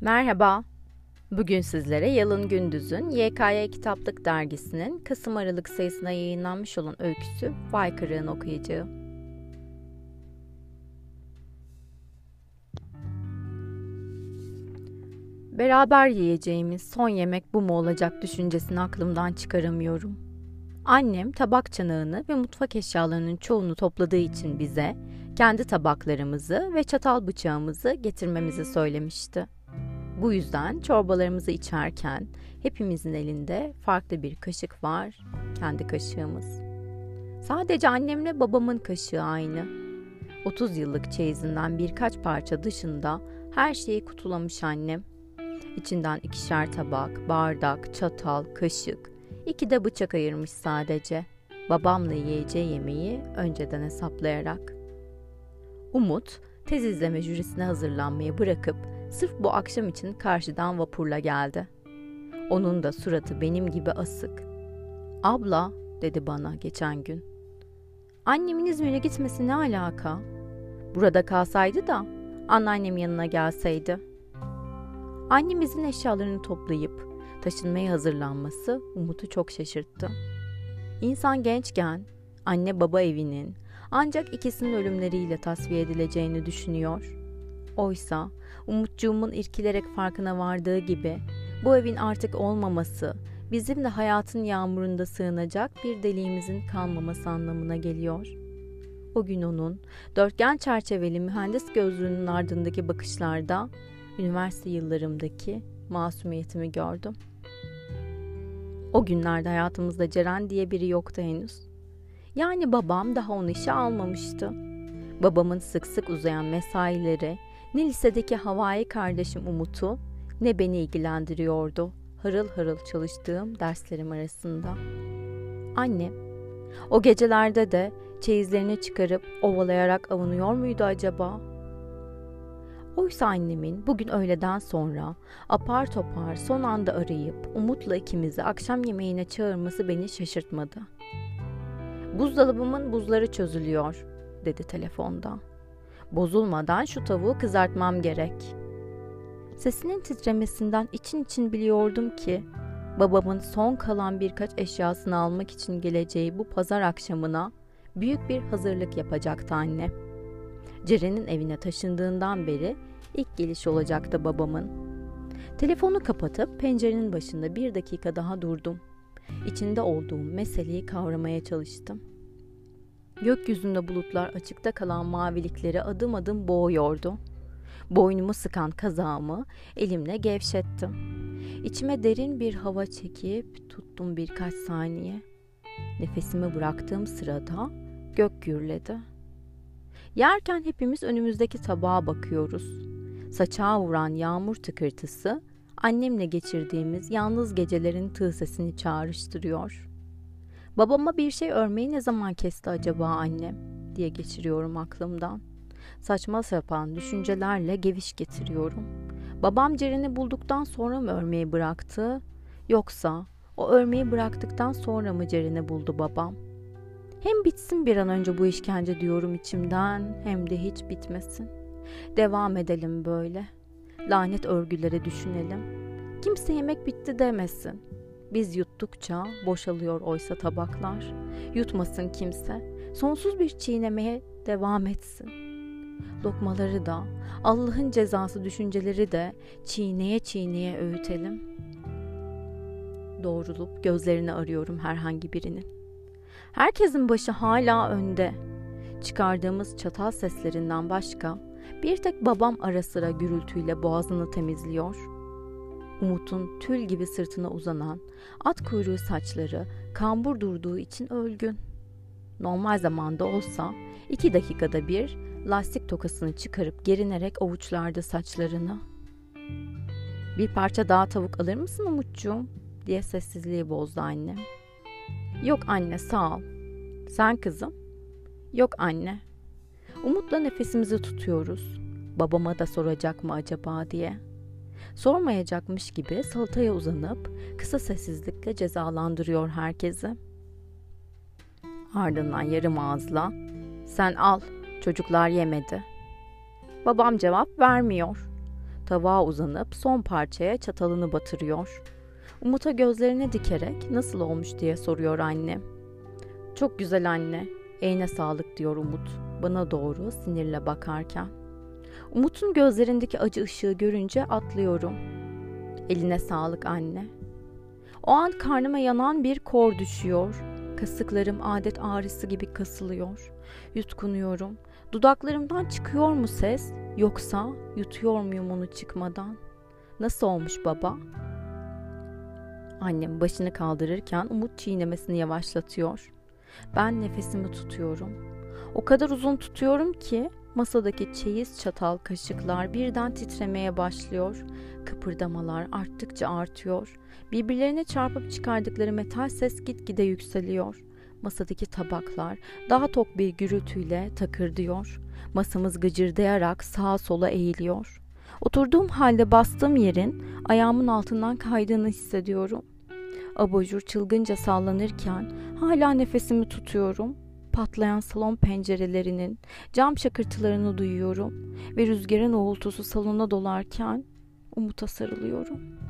Merhaba. Bugün sizlere Yalın Gündüz'ün YKY Kitaplık Dergisi'nin Kasım Aralık sayısına yayınlanmış olan öyküsü Vay Kırığın okuyacağım. Beraber yiyeceğimiz son yemek bu mu olacak düşüncesini aklımdan çıkaramıyorum. Annem tabak çanağını ve mutfak eşyalarının çoğunu topladığı için bize kendi tabaklarımızı ve çatal bıçağımızı getirmemizi söylemişti. Bu yüzden çorbalarımızı içerken hepimizin elinde farklı bir kaşık var, kendi kaşığımız. Sadece annemle babamın kaşığı aynı. 30 yıllık çeyizinden birkaç parça dışında her şeyi kutulamış annem. İçinden ikişer tabak, bardak, çatal, kaşık, iki de bıçak ayırmış sadece. Babamla yiyeceği yemeği önceden hesaplayarak. Umut, tez izleme jürisine hazırlanmayı bırakıp sırf bu akşam için karşıdan vapurla geldi. Onun da suratı benim gibi asık. Abla, dedi bana geçen gün. Annemin İzmir'e gitmesi ne alaka? Burada kalsaydı da anneannem yanına gelseydi. Annemizin eşyalarını toplayıp taşınmaya hazırlanması Umut'u çok şaşırttı. İnsan gençken anne baba evinin ancak ikisinin ölümleriyle tasfiye edileceğini düşünüyor. Oysa Umutcuğumun irkilerek farkına vardığı gibi bu evin artık olmaması bizim de hayatın yağmurunda sığınacak bir deliğimizin kalmaması anlamına geliyor. O gün onun dörtgen çerçeveli mühendis gözlüğünün ardındaki bakışlarda üniversite yıllarımdaki masumiyetimi gördüm. O günlerde hayatımızda Ceren diye biri yoktu henüz. Yani babam daha onu işe almamıştı. Babamın sık sık uzayan mesaileri, ne lisedeki havai kardeşim Umut'u ne beni ilgilendiriyordu harıl harıl çalıştığım derslerim arasında. Annem, o gecelerde de çeyizlerini çıkarıp ovalayarak avunuyor muydu acaba? Oysa annemin bugün öğleden sonra apar topar son anda arayıp Umut'la ikimizi akşam yemeğine çağırması beni şaşırtmadı. Buzdolabımın buzları çözülüyor, dedi telefonda. Bozulmadan şu tavuğu kızartmam gerek. Sesinin titremesinden için için biliyordum ki babamın son kalan birkaç eşyasını almak için geleceği bu pazar akşamına büyük bir hazırlık yapacaktı anne. Ceren'in evine taşındığından beri ilk geliş olacaktı babamın. Telefonu kapatıp pencerenin başında bir dakika daha durdum. İçinde olduğum meseleyi kavramaya çalıştım. Gökyüzünde bulutlar açıkta kalan mavilikleri adım adım boğuyordu. Boynumu sıkan kazağımı elimle gevşettim. İçime derin bir hava çekip tuttum birkaç saniye. Nefesimi bıraktığım sırada gök gürledi. Yerken hepimiz önümüzdeki tabağa bakıyoruz. Saçağa vuran yağmur tıkırtısı annemle geçirdiğimiz yalnız gecelerin tığ sesini çağrıştırıyor.'' Babama bir şey örmeyi ne zaman kesti acaba annem diye geçiriyorum aklımdan. Saçma sapan düşüncelerle geviş getiriyorum. Babam Ceren'i bulduktan sonra mı örmeyi bıraktı? Yoksa o örmeyi bıraktıktan sonra mı Ceren'i buldu babam? Hem bitsin bir an önce bu işkence diyorum içimden hem de hiç bitmesin. Devam edelim böyle. Lanet örgülere düşünelim. Kimse yemek bitti demesin. Biz yuttukça boşalıyor oysa tabaklar. Yutmasın kimse. Sonsuz bir çiğnemeye devam etsin. Lokmaları da, Allah'ın cezası düşünceleri de çiğneye çiğneye öğütelim. Doğrulup gözlerini arıyorum herhangi birinin. Herkesin başı hala önde. Çıkardığımız çatal seslerinden başka bir tek babam ara sıra gürültüyle boğazını temizliyor.'' Umut'un tül gibi sırtına uzanan at kuyruğu saçları kambur durduğu için ölgün. Normal zamanda olsa iki dakikada bir lastik tokasını çıkarıp gerinerek avuçlardı saçlarını. Bir parça daha tavuk alır mısın Umutcuğum? diye sessizliği bozdu anne. Yok anne sağ ol. Sen kızım? Yok anne. Umut'la nefesimizi tutuyoruz. Babama da soracak mı acaba diye.'' Sormayacakmış gibi salataya uzanıp kısa sessizlikle cezalandırıyor herkesi. Ardından yarım ağızla sen al çocuklar yemedi. Babam cevap vermiyor. Tabağa uzanıp son parçaya çatalını batırıyor. Umut'a gözlerini dikerek nasıl olmuş diye soruyor annem. Çok güzel anne. Eline sağlık diyor Umut. Bana doğru sinirle bakarken. Umut'un gözlerindeki acı ışığı görünce atlıyorum. Eline sağlık anne. O an karnıma yanan bir kor düşüyor. Kasıklarım adet ağrısı gibi kasılıyor. Yutkunuyorum. Dudaklarımdan çıkıyor mu ses yoksa yutuyor muyum onu çıkmadan? Nasıl olmuş baba? Annem başını kaldırırken Umut çiğnemesini yavaşlatıyor. Ben nefesimi tutuyorum. O kadar uzun tutuyorum ki masadaki çeyiz çatal kaşıklar birden titremeye başlıyor. Kıpırdamalar arttıkça artıyor. Birbirlerine çarpıp çıkardıkları metal ses gitgide yükseliyor. Masadaki tabaklar daha tok bir gürültüyle takırdıyor. Masamız gıcırdayarak sağa sola eğiliyor. Oturduğum halde bastığım yerin ayağımın altından kaydığını hissediyorum. Abajur çılgınca sallanırken hala nefesimi tutuyorum. Patlayan salon pencerelerinin cam şakırtılarını duyuyorum ve rüzgarın uğultusu salona dolarken Umut'a sarılıyorum.